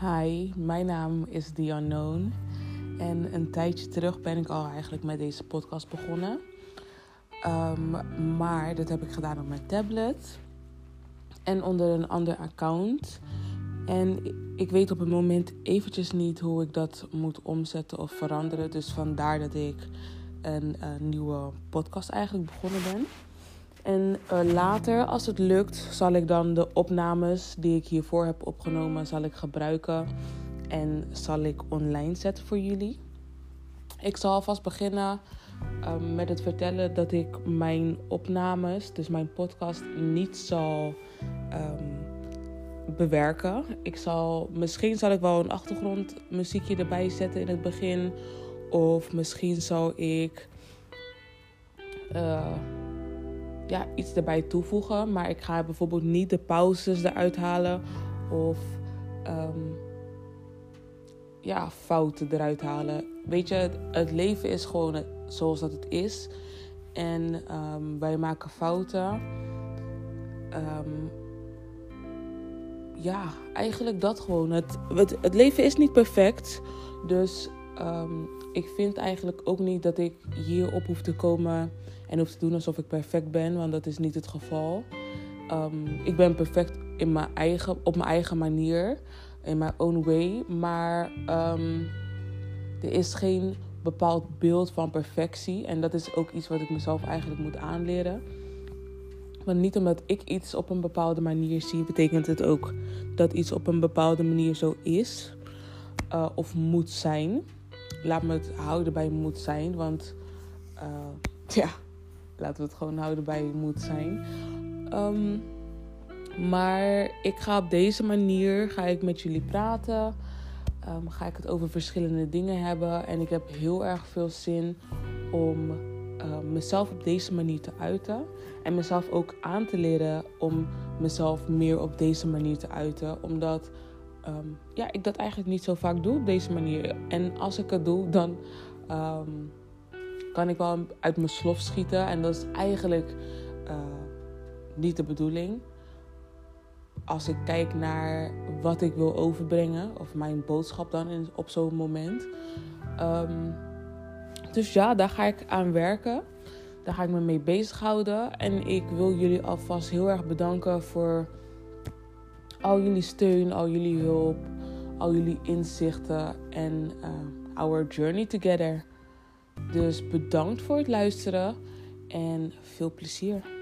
Hi, mijn naam is The Unknown. En een tijdje terug ben ik al eigenlijk met deze podcast begonnen. Um, maar dat heb ik gedaan op mijn tablet. En onder een ander account. En ik weet op het moment eventjes niet hoe ik dat moet omzetten of veranderen. Dus vandaar dat ik een, een nieuwe podcast eigenlijk begonnen ben. En uh, later, als het lukt, zal ik dan de opnames die ik hiervoor heb opgenomen, zal ik gebruiken en zal ik online zetten voor jullie. Ik zal alvast beginnen um, met het vertellen dat ik mijn opnames, dus mijn podcast, niet zal um, bewerken. Ik zal, misschien zal ik wel een achtergrondmuziekje erbij zetten in het begin. Of misschien zal ik uh, ja, iets erbij toevoegen. Maar ik ga bijvoorbeeld niet de pauzes eruit halen. Of um, ja, fouten eruit halen. Weet je, het, leven is gewoon zoals dat het is. En um, wij maken fouten. Um, ja, eigenlijk dat gewoon. Het, het, het, leven is niet perfect. Dus um, ik vind eigenlijk ook niet dat ik hierop hoef te komen en hoef te doen alsof ik perfect ben, want dat is niet het geval. Um, ik ben perfect in mijn eigen, op mijn eigen manier, in mijn own way. Maar um, er is geen bepaald beeld van perfectie. En dat is ook iets wat ik mezelf eigenlijk moet aanleren. Want niet omdat ik iets op een bepaalde manier zie, betekent het ook dat iets op een bepaalde manier zo is uh, of moet zijn. Laat me het houden bij moet zijn, want uh, ja, laten we het gewoon houden bij moet zijn. Um, maar ik ga op deze manier ga ik met jullie praten. Um, ga ik het over verschillende dingen hebben. En ik heb heel erg veel zin om uh, mezelf op deze manier te uiten. En mezelf ook aan te leren om mezelf meer op deze manier te uiten. Omdat um, ja, ik dat eigenlijk niet zo vaak doe op deze manier. En als ik het doe, dan um, kan ik wel uit mijn slof schieten. En dat is eigenlijk uh, niet de bedoeling. Als ik kijk naar wat ik wil overbrengen, of mijn boodschap dan in, op zo'n moment. Um, dus ja, daar ga ik aan werken. Daar ga ik me mee bezighouden. En ik wil jullie alvast heel erg bedanken voor al jullie steun, al jullie hulp, al jullie inzichten en uh, our journey together. Dus bedankt voor het luisteren en veel plezier.